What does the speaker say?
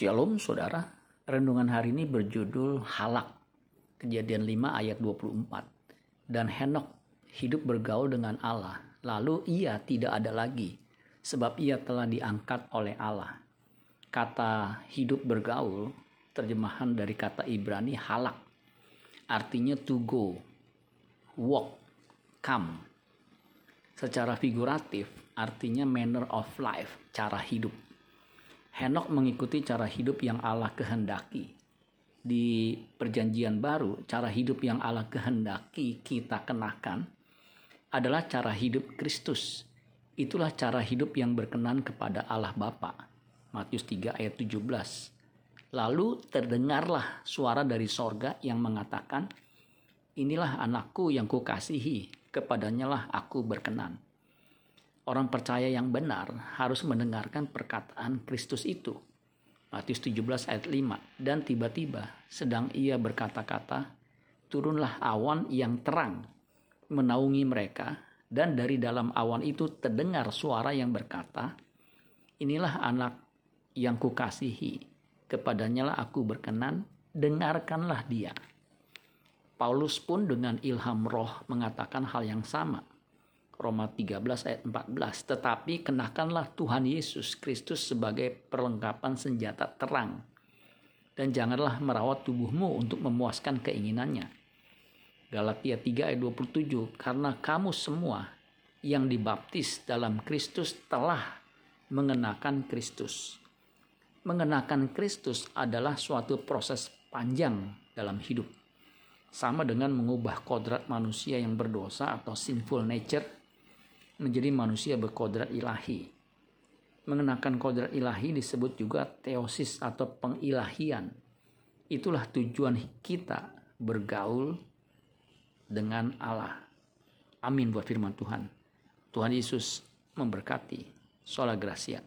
Shalom saudara, renungan hari ini berjudul Halak, kejadian 5 ayat 24. Dan Henok hidup bergaul dengan Allah, lalu ia tidak ada lagi, sebab ia telah diangkat oleh Allah. Kata hidup bergaul, terjemahan dari kata Ibrani halak, artinya to go, walk, come. Secara figuratif, artinya manner of life, cara hidup Henok mengikuti cara hidup yang Allah kehendaki. Di Perjanjian Baru, cara hidup yang Allah kehendaki kita kenakan adalah cara hidup Kristus. Itulah cara hidup yang berkenan kepada Allah Bapa. Matius 3 ayat 17. Lalu terdengarlah suara dari sorga yang mengatakan, Inilah anakku yang kukasihi, kepadanya lah aku berkenan orang percaya yang benar harus mendengarkan perkataan Kristus itu. Matius 17 ayat 5. Dan tiba-tiba sedang ia berkata-kata, turunlah awan yang terang menaungi mereka dan dari dalam awan itu terdengar suara yang berkata, inilah anak yang kukasihi, kepadanya lah aku berkenan, dengarkanlah dia. Paulus pun dengan ilham roh mengatakan hal yang sama Roma 13 ayat 14. Tetapi kenakanlah Tuhan Yesus Kristus sebagai perlengkapan senjata terang. Dan janganlah merawat tubuhmu untuk memuaskan keinginannya. Galatia 3 ayat 27. Karena kamu semua yang dibaptis dalam Kristus telah mengenakan Kristus. Mengenakan Kristus adalah suatu proses panjang dalam hidup sama dengan mengubah kodrat manusia yang berdosa atau sinful nature menjadi manusia berkodrat ilahi. Mengenakan kodrat ilahi disebut juga teosis atau pengilahian. Itulah tujuan kita bergaul dengan Allah. Amin buat firman Tuhan. Tuhan Yesus memberkati. Sola Gracia.